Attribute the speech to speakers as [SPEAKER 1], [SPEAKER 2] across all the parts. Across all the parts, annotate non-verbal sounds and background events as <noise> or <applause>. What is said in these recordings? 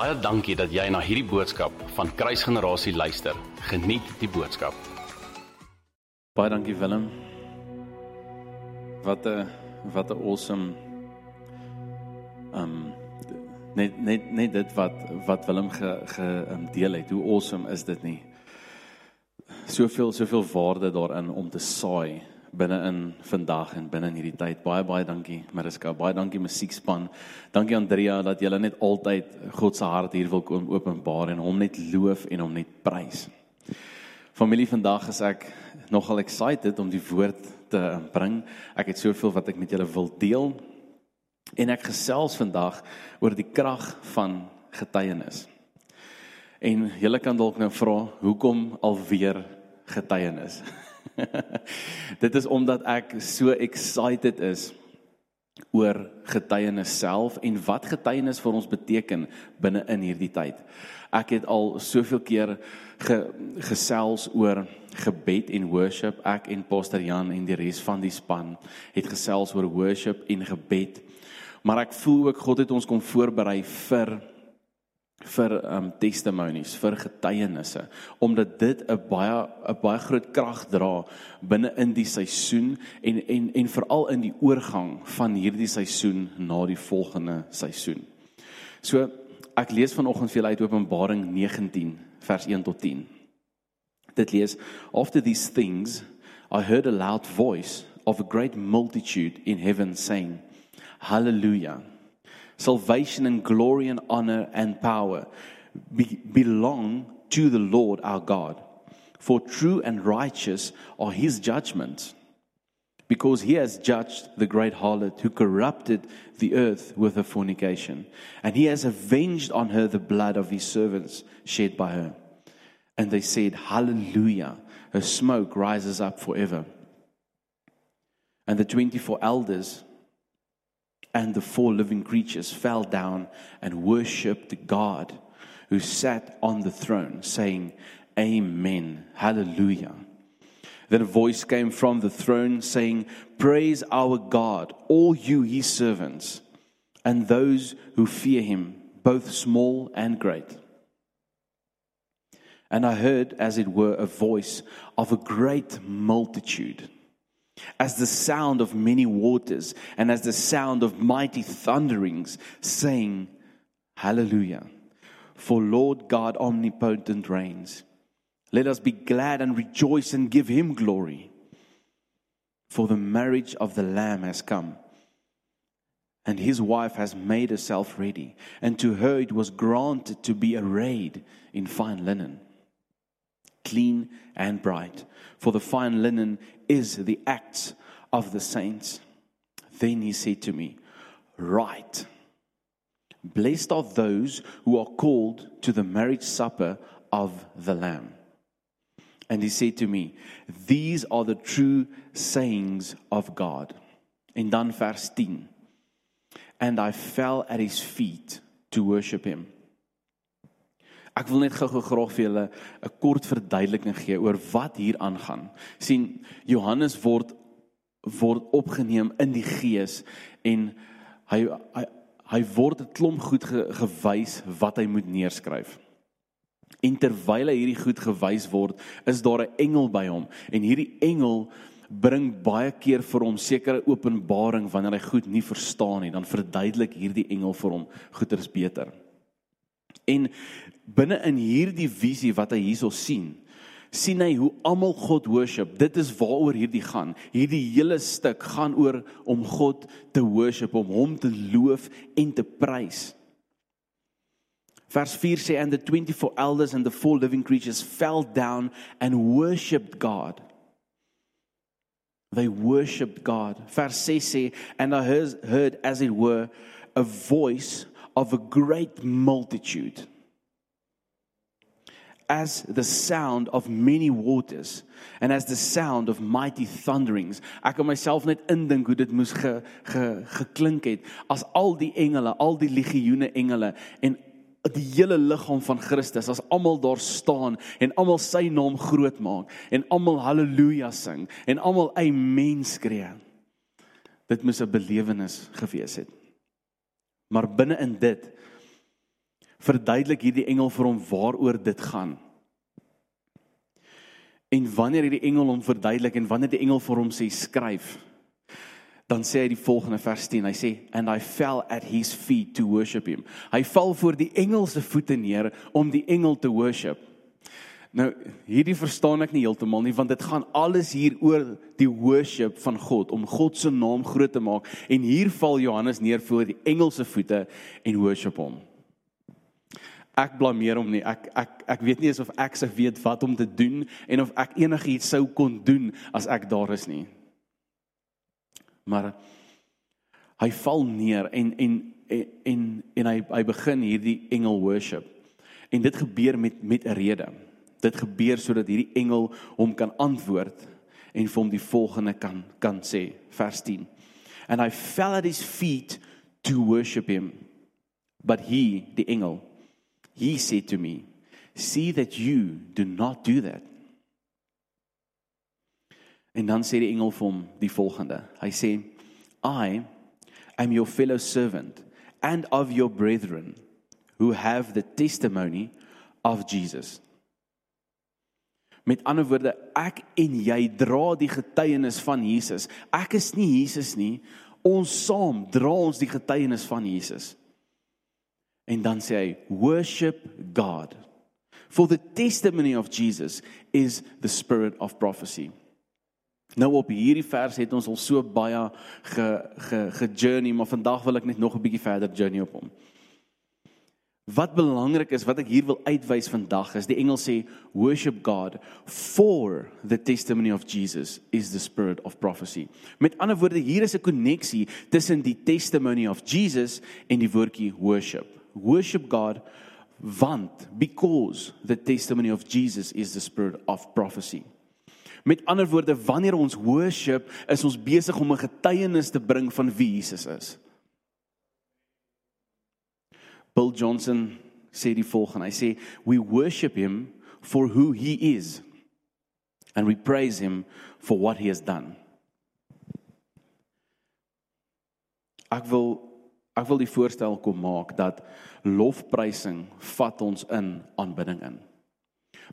[SPEAKER 1] Baie dankie dat jy na hierdie boodskap van Kruisgenerasie luister. Geniet die boodskap.
[SPEAKER 2] Baie dankie Willem. Wat 'n wat 'n awesome um net net net dit wat wat Willem ge gedeel um, het. Hoe awesome is dit nie? Soveel soveel waarde daarin om te saai binne in vandag en binne in hierdie tyd. Baie baie dankie Mariska. Baie dankie musiekspan. Dankie Andrea dat julle net altyd God se hart hier wil kom openbaar en hom net loof en hom net prys. Familie, vandag is ek nogal excited om die woord te bring. Ek het soveel wat ek met julle wil deel. En ek gesels vandag oor die krag van getuienis. En julle kan dalk nou vra, hoekom alweer getuienis? <laughs> <laughs> Dit is omdat ek so excited is oor getuienis self en wat getuienis vir ons beteken binne in hierdie tyd. Ek het al soveel keer ge, gesels oor gebed en worship. Ek en Pastor Jan en die res van die span het gesels oor worship en gebed. Maar ek voel ook God het ons kom voorberei vir vir um testimonies, vir getuienisse, omdat dit 'n baie 'n baie groot krag dra binne in die seisoen en en en veral in die oorgang van hierdie seisoen na die volgende seisoen. So ek lees vanoggend vir julle uit Openbaring 19 vers 1 tot 10. Dit lees: After these things I heard a loud voice of a great multitude in heaven saying, Hallelujah salvation and glory and honor and power be, belong to the Lord our God. For true and righteous are his judgments, because he has judged the great harlot who corrupted the earth with her fornication, and he has avenged on her the blood of his servants shed by her. And they said, Hallelujah, her smoke rises up forever. And the 24 elders and the four living creatures fell down and worshipped the God who sat on the throne, saying, Amen, Hallelujah. Then a voice came from the throne saying, Praise our God, all you his servants, and those who fear him, both small and great. And I heard, as it were, a voice of a great multitude as the sound of many waters and as the sound of mighty thunderings, saying, Hallelujah. For Lord God omnipotent reigns. Let us be glad and rejoice and give him glory. For the marriage of the Lamb has come, and his wife has made herself ready, and to her it was granted to be arrayed in fine linen, clean and bright. For the fine linen is the acts of the saints. Then he said to me, Right. Blessed are those who are called to the marriage supper of the Lamb. And he said to me, These are the true sayings of God. In dan vers 10. And I fell at his feet to worship him. Ek wil net gou-gou graag vir julle 'n kort verduideliking gee oor wat hier aangaan. sien Johannes word word opgeneem in die gees en hy hy, hy word 'n klomp goed ge, gewys wat hy moet neerskryf. En terwyl hy hierdie goed gewys word, is daar 'n engel by hom en hierdie engel bring baie keer vir hom sekere openbaring wanneer hy goed nie verstaan nie, dan verduidelik hierdie engel vir hom goeders beter. En binne in hierdie visie wat hy hierso sien, sien hy hoe almal God worship. Dit is waaroor hierdie gaan. Hierdie hele stuk gaan oor om God te worship, om hom te loof en te prys. Vers 4 sê and the 24 elders and the four living creatures fell down and worshiped God. They worshiped God. Vers 6 sê and I heard, heard as it were a voice of a great multitude. As the sound of many waters and as the sound of mighty thunderings ek kan myself net indink hoe dit moes ge, ge geklink het as al die engele al die legioene engele en die hele liggaam van Christus as almal daar staan en almal sy naam groot maak en almal haleluja sing en almal amen skree dit moes 'n belewenis gewees het maar binne in dit verduidelik hierdie engel vir hom waaroor dit gaan. En wanneer hierdie engel hom verduidelik en wanneer die engel vir hom sê skryf, dan sê hy die volgende vers 10. Hy sê and I fell at his feet to worship him. Hy val voor die engel se voete neer om die engel te worship. Nou hierdie verstaan ek nie heeltemal nie want dit gaan alles hier oor die worship van God om God se naam groot te maak en hier val Johannes neer voor die engel se voete en worship hom. Ek blameer hom nie. Ek ek ek weet nie eens of ek se weet wat om te doen en of ek enigiets sou kon doen as ek daar is nie. Maar hy val neer en en en en, en hy hy begin hierdie engel worship. En dit gebeur met met 'n rede dit gebeur sodat hierdie engel hom kan antwoord en vir hom die volgende kan kan sê vers 10 and i fell at his feet to worship him but he the engel he said to me see that you do not do that en dan sê die engel vir hom die volgende. Hy sê i am your fellow servant and of your brethren who have the testimony of jesus Met ander woorde, ek en jy dra die getuienis van Jesus. Ek is nie Jesus nie. Ons saam dra ons die getuienis van Jesus. En dan sê hy, "Worship God." For the testimony of Jesus is the spirit of prophecy. Nou op hierdie vers het ons al so baie ge ge ge journey, maar vandag wil ek net nog 'n bietjie verder journey op hom. Wat belangrik is wat ek hier wil uitwys vandag is die engel sê worship God for the testimony of Jesus is the spirit of prophecy. Met ander woorde hier is 'n koneksie tussen die testimony of Jesus en die woordjie worship. Worship God want because the testimony of Jesus is the spirit of prophecy. Met ander woorde wanneer ons worship is ons besig om 'n getuienis te bring van wie Jesus is. Bill Johnson sê die volgende. Hy sê we worship him for who he is and we praise him for what he has done. Ek wil ek wil die voorstel kom maak dat lofprysing vat ons in aanbidding in.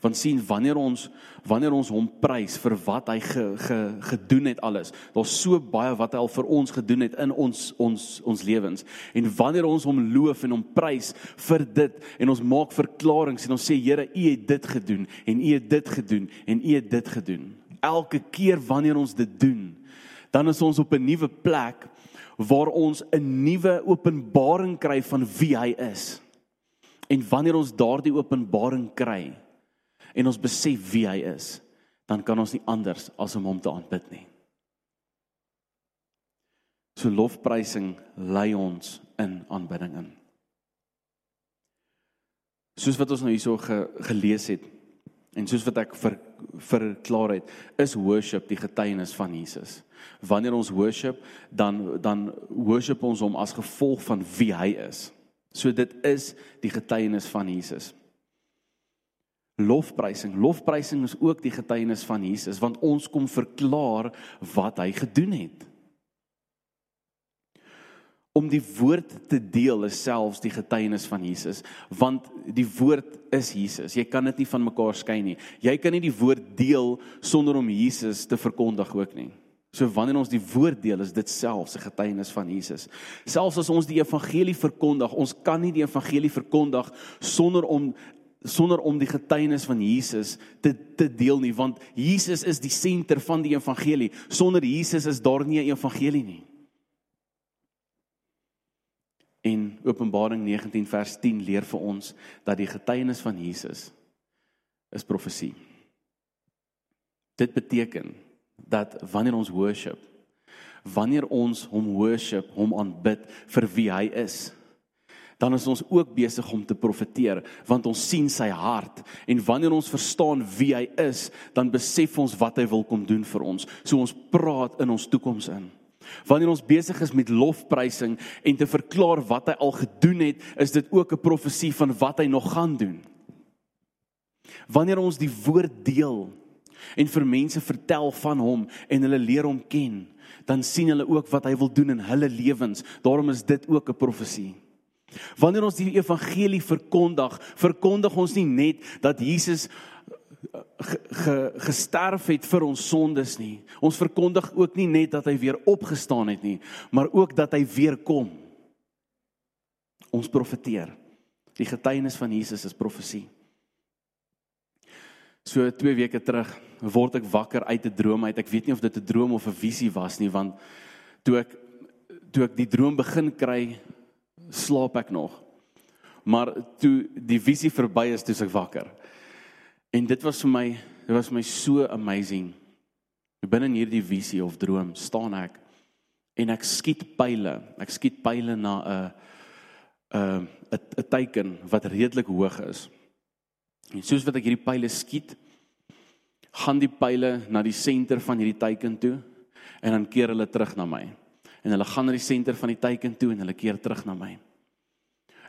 [SPEAKER 2] Want sien wanneer ons wanneer ons hom prys vir wat hy ge, ge, gedoen het alles. Daar's so baie wat hy al vir ons gedoen het in ons ons ons lewens. En wanneer ons hom loof en hom prys vir dit en ons maak verklaringe en ons sê Here, U het dit gedoen en U het dit gedoen en U het dit gedoen. Elke keer wanneer ons dit doen, dan is ons op 'n nuwe plek waar ons 'n nuwe openbaring kry van wie hy is. En wanneer ons daardie openbaring kry, en ons besef wie hy is, dan kan ons nie anders as om hom te aanbid nie. So lofprysing lei ons in aanbidding in. Soos wat ons nou hierso ge, gelees het en soos wat ek vir verklaar het, is worship die getuienis van Jesus. Wanneer ons worship, dan dan worship ons hom as gevolg van wie hy is. So dit is die getuienis van Jesus lofprysing. Lofprysing is ook die getuienis van Jesus want ons kom verklaar wat hy gedoen het. Om die woord te deel is selfs die getuienis van Jesus want die woord is Jesus. Jy kan dit nie van mekaar skei nie. Jy kan nie die woord deel sonder om Jesus te verkondig ook nie. So wanneer ons die woord deel, is dit selfs 'n getuienis van Jesus. Selfs as ons die evangelie verkondig, ons kan nie die evangelie verkondig sonder om sonder om die getuienis van Jesus te te deel nie want Jesus is die senter van die evangelie. Sonder Jesus is daar nie 'n evangelie nie. In Openbaring 19 vers 10 leer vir ons dat die getuienis van Jesus is profesie. Dit beteken dat wanneer ons worship, wanneer ons hom worship, hom aanbid vir wie hy is, dan is ons ook besig om te profeteer want ons sien sy hart. En wanneer ons verstaan wie hy is dan besef ons wat hy wil kom doen vir ons. So ons praat in ons toekoms in. Wanneer ons besig is met lofprysing en te verklaar wat hy al gedoen het is dit ook 'n profesie van wat hy nog gaan doen. Wanneer ons die woord deel en vir mense vertel van hom en hulle leer hom ken dan sien hulle ook wat hy wil doen in hulle lewens. Daarom is dit ook 'n profesie Wanneer ons die evangelie verkondig, verkondig ons nie net dat Jesus ge, ge, gesterf het vir ons sondes nie. Ons verkondig ook nie net dat hy weer opgestaan het nie, maar ook dat hy weer kom. Ons profeteer. Die getuienis van Jesus is profesie. So 2 weke terug word ek wakker uit 'n droom uit. Ek weet nie of dit 'n droom of 'n visie was nie, want toe ek toe ek die droom begin kry, slaap ek nog. Maar toe die visie verby is, toe ek wakker. En dit was vir my, dit was my so amazing. Binne in hierdie visie of droom staan ek en ek skiet pile. Ek skiet pile na 'n 'n 'n teiken wat redelik hoog is. En soos wat ek hierdie pile skiet, gaan die pile na die senter van hierdie teiken toe en dan keer hulle terug na my. En hulle gaan na die senter van die teiken toe en hulle keer terug na my.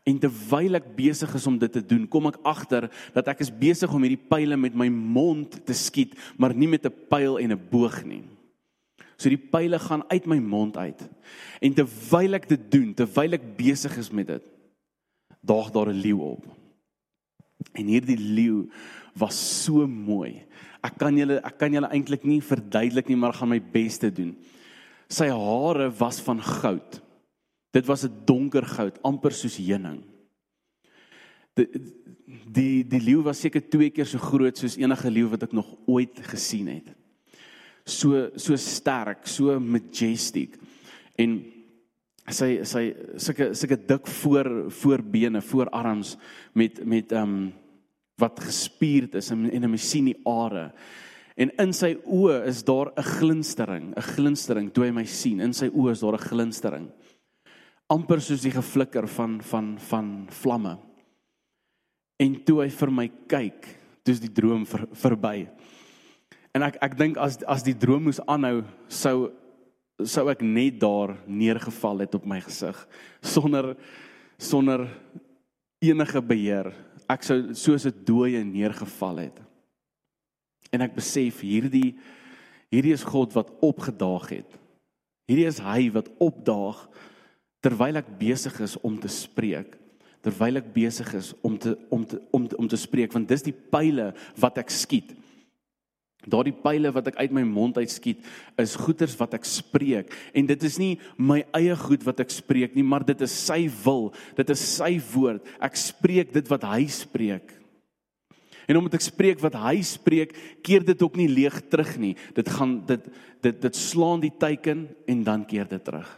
[SPEAKER 2] En terwyl ek besig is om dit te doen, kom ek agter dat ek is besig om hierdie pile met my mond te skiet, maar nie met 'n pyl en 'n boog nie. So die pile gaan uit my mond uit. En terwyl ek dit doen, terwyl ek besig is met dit, daag daar 'n leeu op. En hierdie leeu was so mooi. Ek kan julle ek kan julle eintlik nie verduidelik nie, maar gaan my bes te doen. Sy hare was van goud. Dit was 'n donker goud, amper soos heuning. Die die die leeu was seker twee keer so groot soos enige leeu wat ek nog ooit gesien het. So so sterk, so majestic. En sy sy sulke sulke dik voor voorbene, voorarms met met ehm um, wat gespierd is en en 'n masjien die are. En in sy oë is daar 'n glinstering, 'n glinstering toe hy my sien. In sy oë is daar 'n glinstering amper soos die geflikker van van van vlamme. En toe hy vir my kyk, dis die droom ver, verby. En ek ek dink as as die droom moes aanhou, sou sou ek net daar neergeval het op my gesig sonder sonder enige beheer. Ek sou soos 'n dooie neergeval het. En ek besef hierdie hierdie is God wat opgedaag het. Hierdie is hy wat opdaag terwyl ek besig is om te spreek terwyl ek besig is om te om te om te, om te spreek want dis die pile wat ek skiet. Daardie pile wat ek uit my mond uit skiet is goeters wat ek spreek. En dit is nie my eie goed wat ek spreek nie maar dit is sy wil dit is sy woord. Ek spreek dit wat hy spreek En omdat ek spreek wat hy spreek, keer dit ook nie leeg terug nie. Dit gaan dit dit dit slaan die teiken en dan keer dit terug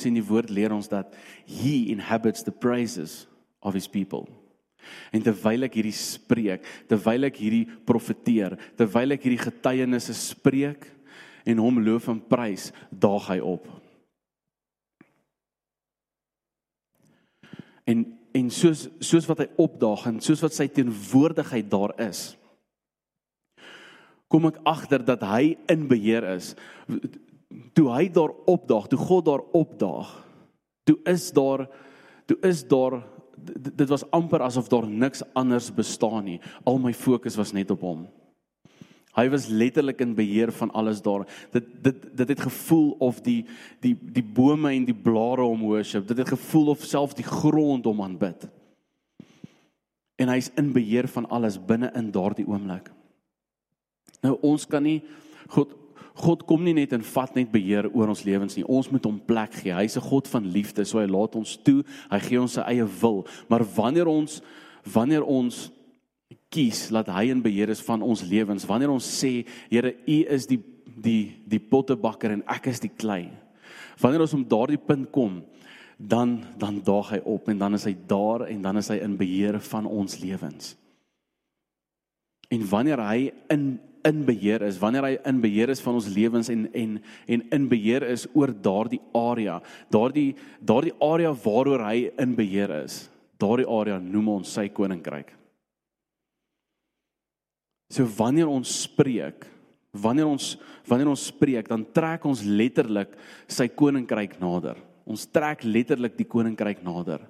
[SPEAKER 2] sien die woord leer ons dat he inhabits the praises of his people. En terwyl ek hierdie spreek, terwyl ek hierdie profeteer, terwyl ek hierdie getuienisse spreek en hom loof en prys, daag hy op. En en soos soos wat hy opdaag en soos wat sy teenwoordigheid daar is, kom ek agter dat hy in beheer is toe hy daar opdaag, toe God daar opdaag, toe is daar toe is daar dit was amper asof daar niks anders bestaan nie. Al my fokus was net op hom. Hy was letterlik in beheer van alles daar. Dit dit dit het gevoel of die die die bome en die blare hom worship. Dit het gevoel of self die grond hom aanbid. En hy's in beheer van alles binne in daardie oomblik. Nou ons kan nie God God kom nie net en vat net beheer oor ons lewens nie. Ons moet hom plek gee. Hy's 'n God van liefde, so hy laat ons toe. Hy gee ons sy eie wil. Maar wanneer ons wanneer ons kies dat hy in beheer is van ons lewens, wanneer ons sê, Here, U is die die die pottebakker en ek is die klei. Wanneer ons om daardie punt kom, dan dan daag hy op en dan is hy daar en dan is hy in beheer van ons lewens. En wanneer hy in in beheer is, wanneer hy in beheer is van ons lewens en en en in beheer is oor daardie area, daardie daardie area waaroor hy in beheer is, daardie area noem ons sy koninkryk. So wanneer ons spreek, wanneer ons wanneer ons spreek, dan trek ons letterlik sy koninkryk nader. Ons trek letterlik die koninkryk nader.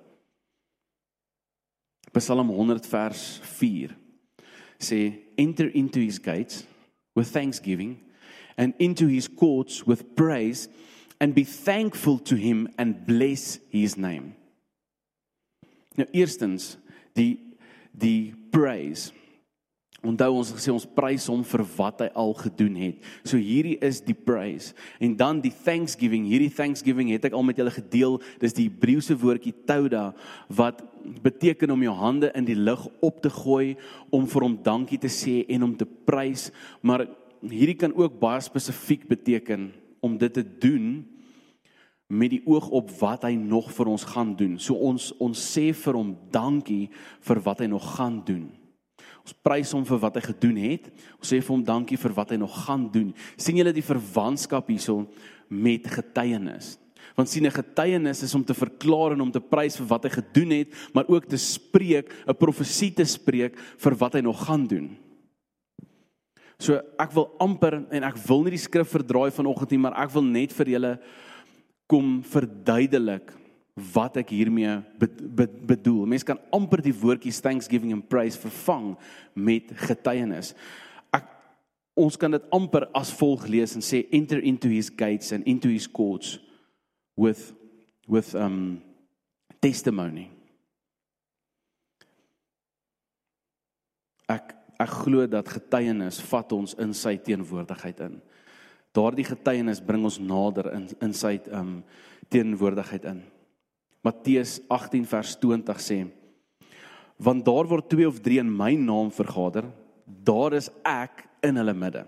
[SPEAKER 2] Psalm 100 vers 4 sê enter into his gates with thanksgiving and into his courts with praise
[SPEAKER 3] and be thankful to him and bless his name. Nou eerstens die die praise. Onthou ons gesê ons prys hom vir wat hy al gedoen het. So hierdie is die praise. En dan die thanksgiving. Hierdie thanksgiving het ek al met julle gedeel. Dis die Hebreëse woordjie toda wat beteken om jou hande in die lug op te gooi om vir hom dankie te sê en om te prys. Maar hierdie kan ook baie spesifiek beteken om dit te doen met die oog op wat hy nog vir ons gaan doen. So ons ons sê vir hom dankie vir wat hy nog gaan doen. Ons prys hom vir wat hy gedoen het. Ons sê vir hom dankie vir wat hy nog gaan doen. sien julle die verwantskap hierso met getuienis? Want sien 'n getuienis is om te verklaar en om te prys vir wat hy gedoen het, maar ook te spreek, 'n profesie te spreek vir wat hy nog gaan doen. So ek wil amper en ek wil nie die skrif verdraai vanoggend nie, maar ek wil net vir julle kom verduidelik wat ek hiermee bedoel. Mense kan amper die woordjies thanksgiving and praise vervang met getuienis. Ek ons kan dit amper as volg lees en sê enter into his gates and into his courts with with um testimony. Ek ek glo dat getuienis vat ons in sy teenwoordigheid in daardie getuienis bring ons nader in in sy um teenwoordigheid in. Matteus 18 vers 20 sê: Want daar word twee of drie in my naam vergader, daar is ek in hulle midde.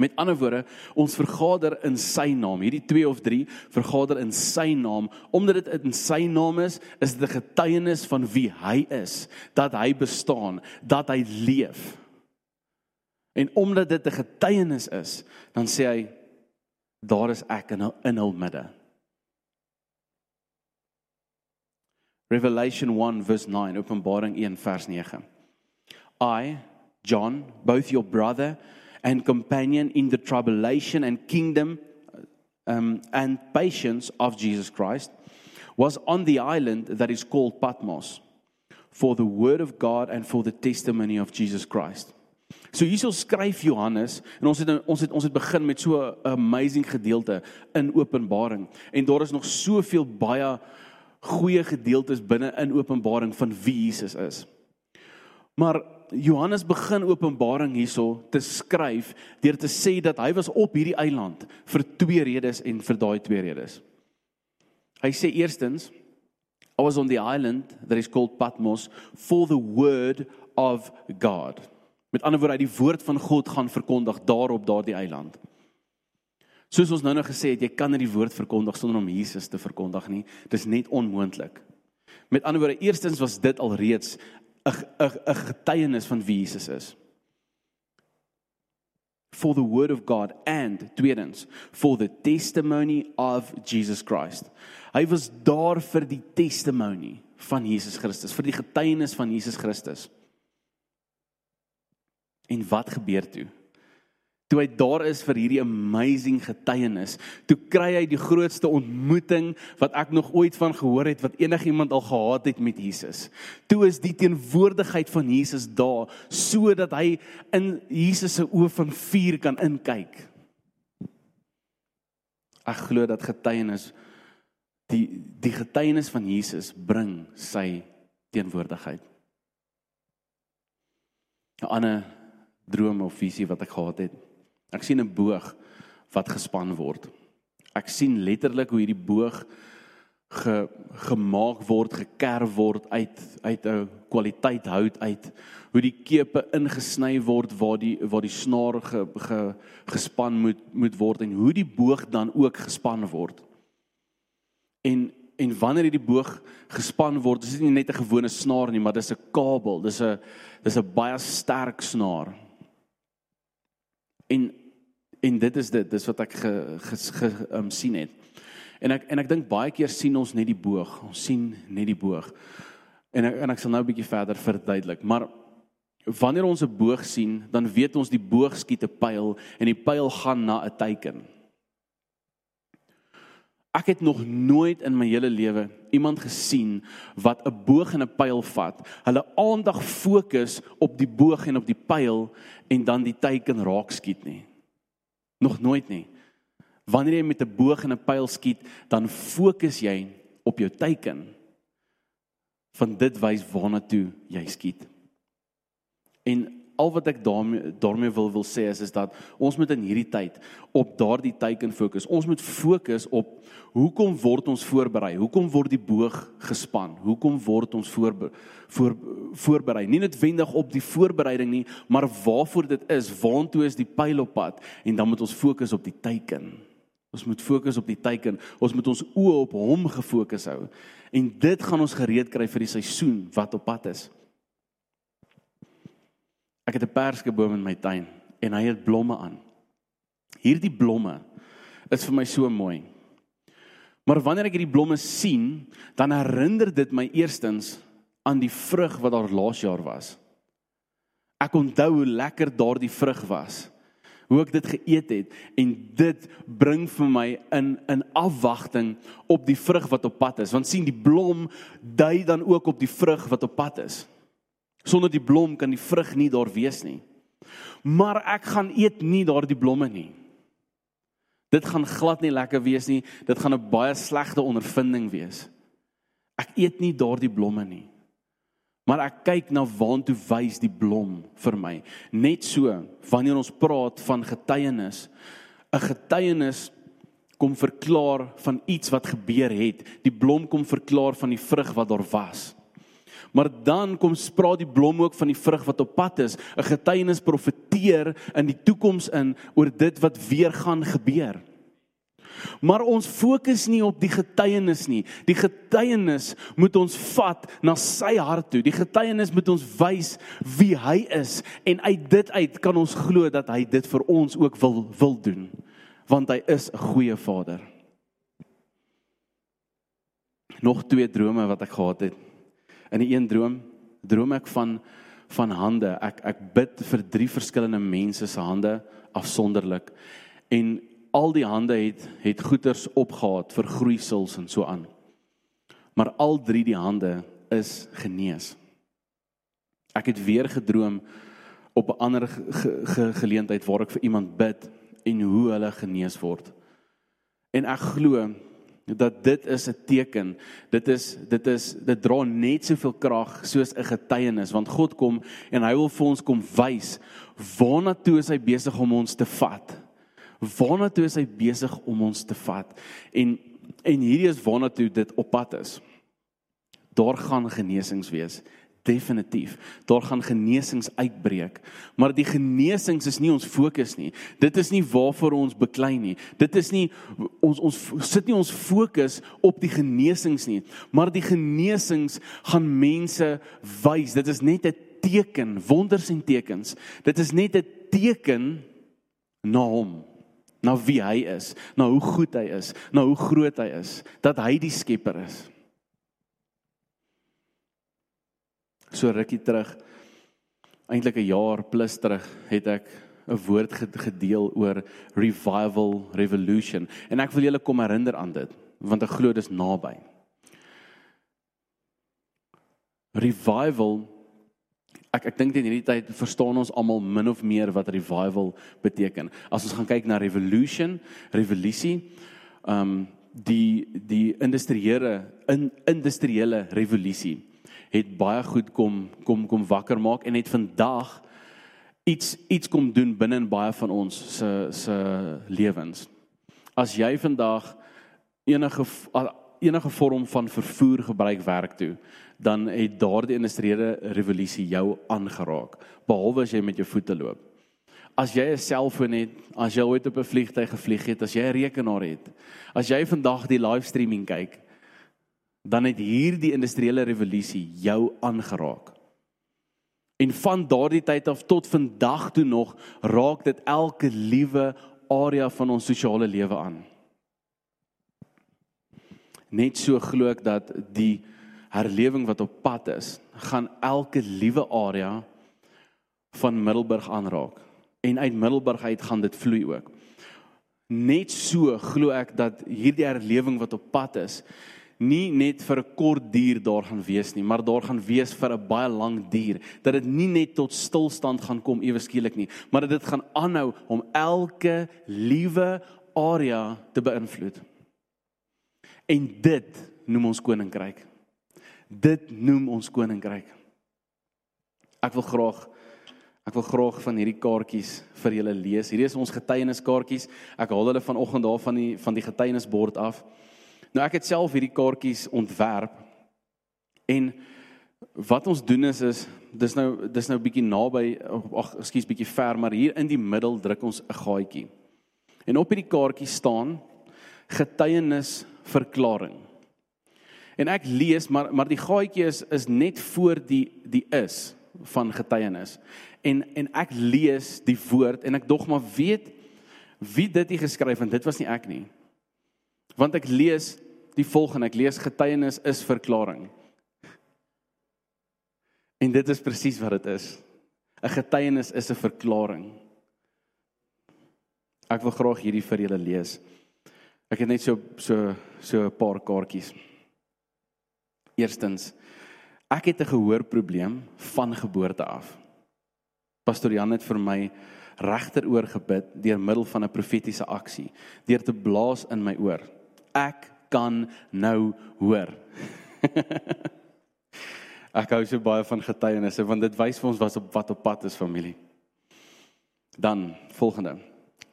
[SPEAKER 3] Met ander woorde, ons vergader in sy naam. Hierdie twee of drie vergader in sy naam. Omdat dit in sy naam is, is dit 'n getuienis van wie hy is, dat hy bestaan, dat hy leef. En omdat dit 'n getuienis is, dan sê hy daar is ek in in hul midde. Revelation 1 verse 9, Openbaring 1 vers 9. I, John, both your brother and companion in the tribulation and kingdom um, and patience of Jesus Christ, was on the island that is called Patmos for the word of God and for the testimony of Jesus Christ. So hierso skryf Johannes en ons het ons het ons het begin met so 'n amazing gedeelte in Openbaring en daar is nog soveel baie goeie gedeeltes binne in Openbaring van wie Jesus is. Maar Johannes begin Openbaring hierso te skryf deur te sê dat hy was op hierdie eiland vir twee redes en vir daai twee redes. Hy sê eerstens I was on the island that is called Patmos for the word of God. Met ander woorde, hy die woord van God gaan verkondig daar op daardie eiland. Soos ons nou nou gesê het, jy kan nie die woord verkondig sonder om Jesus te verkondig nie. Dit is net onmoontlik. Met ander woorde, eerstens was dit al reeds 'n 'n 'n getuienis van wie Jesus is. For the word of God and tweedens for the testimony of Jesus Christ. Hy was daar vir die testimony van Jesus Christus, vir die getuienis van Jesus Christus. En wat gebeur toe? Toe hy daar is vir hierdie amazing getuienis, toe kry hy die grootste ontmoeting wat ek nog ooit van gehoor het wat enigiemand al gehad het met Jesus. Toe is die teenwoordigheid van Jesus daar sodat hy in Jesus se oë van vuur kan inkyk. Ek glo dat getuienis die die getuienis van Jesus bring sy teenwoordigheid. 'n Ander droom of visie wat ek gehad het. Ek sien 'n boog wat gespan word. Ek sien letterlik hoe hierdie boog ge gemaak word, gekerf word uit uit 'n kwaliteit hout uit. Hoe die kepe ingesny word waar die waar die snaar ge, ge gespan moet moet word en hoe die boog dan ook gespan word. En en wanneer hierdie boog gespan word, is dit nie net 'n gewone snaar nie, maar dis 'n kabel. Dis 'n dis 'n baie sterk snaar. En en dit is dit, dis wat ek ge, ge, ge um, sien het. En ek en ek dink baie keer sien ons net die boog. Ons sien net die boog. En ek, en ek sal nou 'n bietjie verder verduidelik, maar wanneer ons 'n boog sien, dan weet ons die boog skiet 'n pyl en die pyl gaan na 'n teiken. Ek het nog nooit in my hele lewe iemand gesien wat 'n boog en 'n pyl vat, hulle aandag fokus op die boog en op die pyl en dan die teiken raak skiet nie. Nog nooit nie. Wanneer jy met 'n boog en 'n pyl skiet, dan fokus jy op jou teiken. Van dit wys waarna toe jy skiet. En al wat ek daarmee daarmee wil wil sê is is dat ons moet in hierdie tyd op daardie teiken fokus. Ons moet fokus op hoekom word ons voorberei? Hoekom word die boog gespan? Hoekom word ons voor voor voorberei? Nie noodwendig op die voorbereiding nie, maar waarvoor dit is, waantoe is die pyl op pad en dan moet ons fokus op die teiken. Ons moet fokus op die teiken. Ons moet ons oë op hom gefokus hou. En dit gaan ons gereed kry vir die seisoen wat op pad is. Ek het 'n perskeboom in my tuin en hy het blomme aan. Hierdie blomme is vir my so mooi. Maar wanneer ek hierdie blomme sien, dan herinner dit my eerstens aan die vrug wat daar laas jaar was. Ek onthou hoe lekker daardie vrug was. Hoe ek dit geëet het en dit bring vir my in in afwagting op die vrug wat op pad is. Want sien die blom dui dan ook op die vrug wat op pad is. Sonder die blom kan die vrug nie daar wees nie. Maar ek gaan eet nie daardie blomme nie. Dit gaan glad nie lekker wees nie. Dit gaan 'n baie slegte ondervinding wees. Ek eet nie daardie blomme nie. Maar ek kyk na waantoe wys die blom vir my. Net so wanneer ons praat van getuienis, 'n getuienis kom verklaar van iets wat gebeur het. Die blom kom verklaar van die vrug wat daar was. Maar dan kom spraak die blom ook van die vrug wat op pad is. 'n Getuienis profeteer in die toekoms in oor dit wat weer gaan gebeur. Maar ons fokus nie op die getuienis nie. Die getuienis moet ons vat na sy hart toe. Die getuienis moet ons wys wie hy is en uit dit uit kan ons glo dat hy dit vir ons ook wil wil doen. Want hy is 'n goeie Vader. Nog twee drome wat ek gehad het in 'n een droom droom ek van van hande. Ek ek bid vir drie verskillende mense se hande afsonderlik. En al die hande het het goeters opgehaat vir groeisels en so aan. Maar al drie die hande is genees. Ek het weer gedroom op 'n ander ge, ge, geleentheid waar ek vir iemand bid en hoe hulle genees word. En ek glo dat dit is 'n teken. Dit is dit is dit dra net soveel krag soos 'n getuienis want God kom en hy wil vir ons kom wys waarna toe is hy besig om ons te vat. Waarna toe is hy besig om ons te vat? En en hierdie is waarna toe dit op pad is. Daar gaan genesings wees definitief. Daar gaan genesings uitbreek, maar die genesings is nie ons fokus nie. Dit is nie waarvoor ons beklei nie. Dit is nie ons ons sit nie ons fokus op die genesings nie, maar die genesings gaan mense wys. Dit is net 'n teken, wonders en tekens. Dit is net 'n teken na hom na wie hy is, na hoe goed hy is, na hoe groot hy is, dat hy die skepper is. So rukkie terug eintlik 'n jaar plus terug het ek 'n woord gedeel oor revival revolution en ek wil julle kom herinner aan dit want ek glo dis naby. Revival ek ek dink in hierdie tyd verstaan ons almal min of meer wat revival beteken. As ons gaan kyk na revolution, revolusie, ehm um, die die industriële in industriële revolusie het baie goed kom kom kom wakker maak en het vandag iets iets kom doen binne in baie van ons se se lewens. As jy vandag enige enige vorm van vervoer gebruik werk toe, dan het daardie industriële revolusie jou aangeraak, behalwe as jy met jou voete loop. As jy 'n selfoon het, as jy ooit op 'n vliegtyg gevlieg het, as jy 'n rekenaar het, as jy vandag die livestreaming kyk, dan het hierdie industriële revolusie jou aangeraak. En van daardie tyd af tot vandag toe nog raak dit elke liewe area van ons sosiale lewe aan. Net so glo ek dat die herlewing wat op pad is, gaan elke liewe area van Middelburg aanraak en uit Middelburg uit gaan dit vloei ook. Net so glo ek dat hierdie herlewing wat op pad is, nie net vir 'n kort duur daar gaan wees nie, maar daar gaan wees vir 'n baie lang duur. Dat dit nie net tot stilstand gaan kom ewe skielik nie, maar dat dit gaan aanhou om elke liewe area te beïnvloed. En dit noem ons koninkryk. Dit noem ons koninkryk. Ek wil graag ek wil graag van hierdie kaartjies vir julle lees. Hierdie is ons getuieniskaartjies. Ek haal hulle vanoggend daar van die van die getuienisbord af. Nou ek het self hierdie kaartjies ontwerp. En wat ons doen is is dis nou dis nou bietjie naby ag ekskuus bietjie ver, maar hier in die middel druk ons 'n gaatjie. En op hierdie kaartjie staan getuienis verklaring. En ek lees maar maar die gaatjie is is net voor die die is van getuienis. En en ek lees die woord en ek dog maar weet wie dit hier geskryf en dit was nie ek nie. Want ek lees die volgende, ek lees getuienis is verklaring. En dit is presies wat dit is. 'n Getuienis is 'n verklaring. Ek wil graag hierdie vir julle lees. Ek het net so so so 'n paar kaartjies. Eerstens, ek het 'n gehoorprobleem van geboorte af. Pastor Jan het vir my regteroor gebid deur middel van 'n profetiese aksie, deur te blaas in my oor. Ek kan nou hoor. <laughs> Ek hou so baie van getuienisse want dit wys vir ons wat op wat op pad is familie. Dan volgende.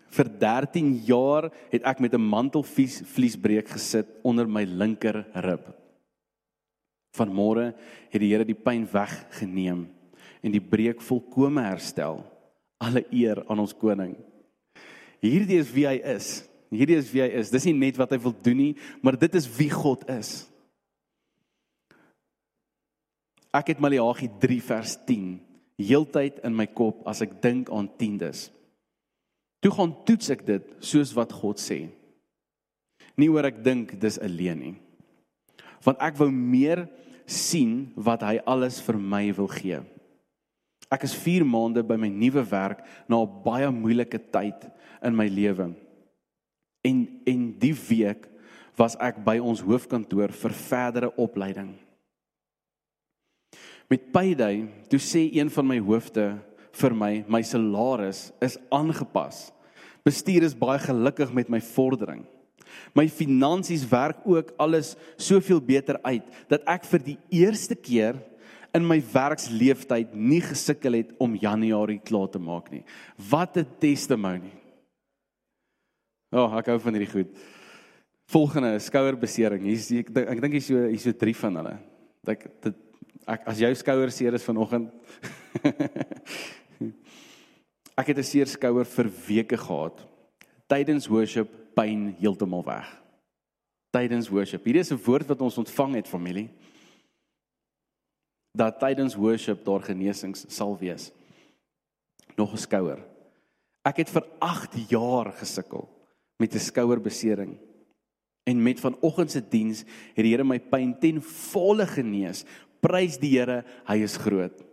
[SPEAKER 3] Vir 13 jaar het ek met 'n mantelvlies vliesbreek gesit onder my linker rib. Vanmôre het die Here die pyn weggeneem en die breek volkome herstel. Alle eer aan ons koning. Hierdie is wie hy is. Hierdie is wie hy is. Dis nie net wat hy wil doen nie, maar dit is wie God is. Ek het Maleagi 3 vers 10 heeltyd in my kop as ek dink aan tiendes. Toe gaan toets ek dit soos wat God sê. Nie oor ek dink dis alleen nie. Want ek wou meer sien wat hy alles vir my wil gee. Ek is 4 maande by my nuwe werk na 'n baie moeilike tyd in my lewe. En en die week was ek by ons hoofkantoor vir verdere opleiding. Met payday, toe sê een van my hoofde vir my, my salaris is aangepas. Bestuur is baie gelukkig met my vordering. My finansies werk ook alles soveel beter uit dat ek vir die eerste keer in my werksleeftyd nie gesukkel het om Januarie klaar te maak nie. Wat 'n testimony. O, oh, ek hou van hierdie goed. Volgende skouerbesering. Hier's ek dink ek dink hier's so hier's so drie van hulle. Ek dit ek as jou skouer seer is vanoggend. <laughs> ek het 'n seer skouer vir weke gehad. Tydens worship pyn heeltemal weg. Tydens worship. Hierdie is 'n woord wat ons ontvang het familie. Dat tydens worship daar genesings sal wees. Nog 'n skouer. Ek het vir 8 jaar gesukkel met 'n skouerbesering. En met vanoggend se diens het die Here my pyn ten volle genees. Prys die Here, hy is groot.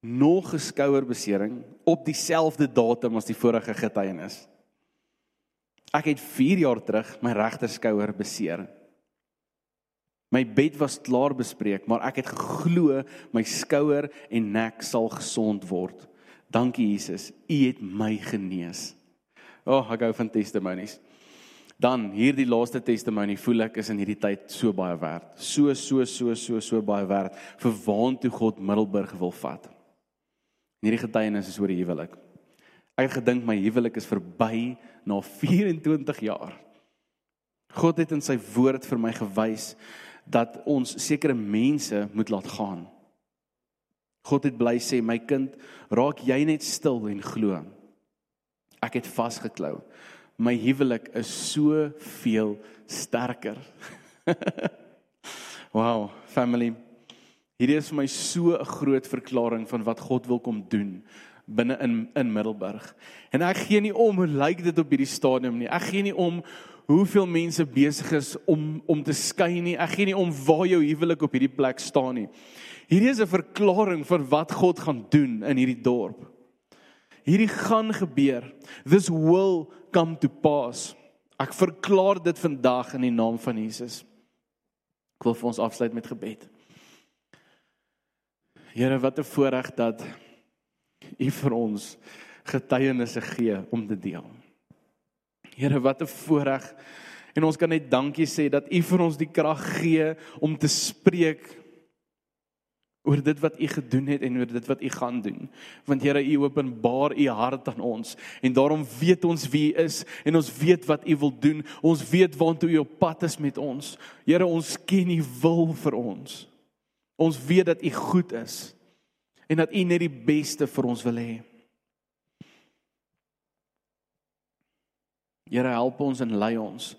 [SPEAKER 3] Nog 'n skouerbesering op dieselfde datum as die vorige getuienis. Ek het 4 jaar terug my regter skouer beseer. My bed was klaar bespreek, maar ek het geglo my skouer en nek sal gesond word. Dankie Jesus, U het my genees. O, oh, ek hou van testimonies. Dan hierdie laaste testimony voel ek is in hierdie tyd so baie werd. So so so so so baie werd vir waantoe God Middelburg wil vat. Hierdie getuienis is oor die huwelik. Ek het gedink my huwelik is verby na 24 jaar. God het in sy woord vir my gewys dat ons sekere mense moet laat gaan. God het bly sê my kind, raak jy net stil en glo. Ek het vasgeklou. My huwelik is so veel sterker. <laughs> wow, family. Hierdie is vir my so 'n groot verklaring van wat God wil kom doen binne in in Middelburg. En ek gee nie om hoe lyk dit op hierdie stadium nie. Ek gee nie om hoeveel mense besig is om om te skei nie. Ek gee nie om waar jou huwelik op hierdie plek staan nie. Hierdie is 'n verklaring van wat God gaan doen in hierdie dorp hierdie gaan gebeur. This will come to pass. Ek verklaar dit vandag in die naam van Jesus. Ek wil vir ons afsluit met gebed. Here, wat 'n voorreg dat U vir ons getuienisse gee om te deel. Here, wat 'n voorreg en ons kan net dankie sê dat U vir ons die krag gee om te spreek oor dit wat U gedoen het en oor dit wat U gaan doen. Want Here, U openbaar U hart aan ons en daarom weet ons wie U is en ons weet wat U wil doen. Ons weet waantoe U op pad is met ons. Here, ons ken U wil vir ons. Ons weet dat U goed is en dat U net die beste vir ons wil hê. Here help ons en lei ons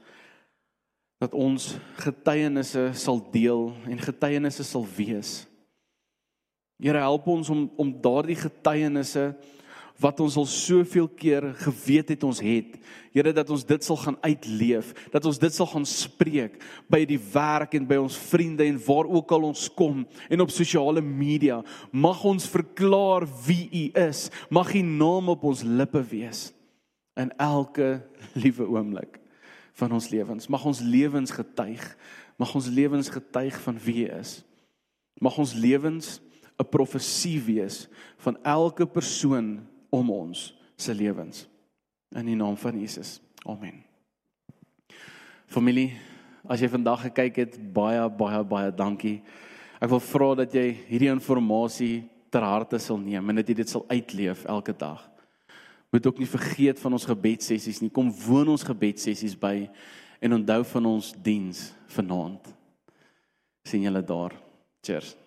[SPEAKER 3] dat ons getuienisse sal deel en getuienisse sal wees. Here help ons om om daardie getuienisse wat ons al soveel keer geweet het ons het. Here dat ons dit sal gaan uitleef, dat ons dit sal gaan spreek by die werk en by ons vriende en waar ook al ons kom en op sosiale media. Mag ons verklaar wie U is. Mag U naam op ons lippe wees in elke <laughs> liewe oomblik van ons lewens. Mag ons lewens getuig. Mag ons lewens getuig van wie U is. Mag ons lewens 'n profesie wees van elke persoon om ons se lewens in die naam van Jesus. Amen. Familie, as jy vandag gekyk het, baie baie baie dankie. Ek wil vra dat jy hierdie inligting ter harte sal neem en dat jy dit sal uitleef elke dag. Moet ook nie vergeet van ons gebedsessies nie. Kom woon ons gebedsessies by en onthou van ons diens vanaand. sien julle daar. Cheers.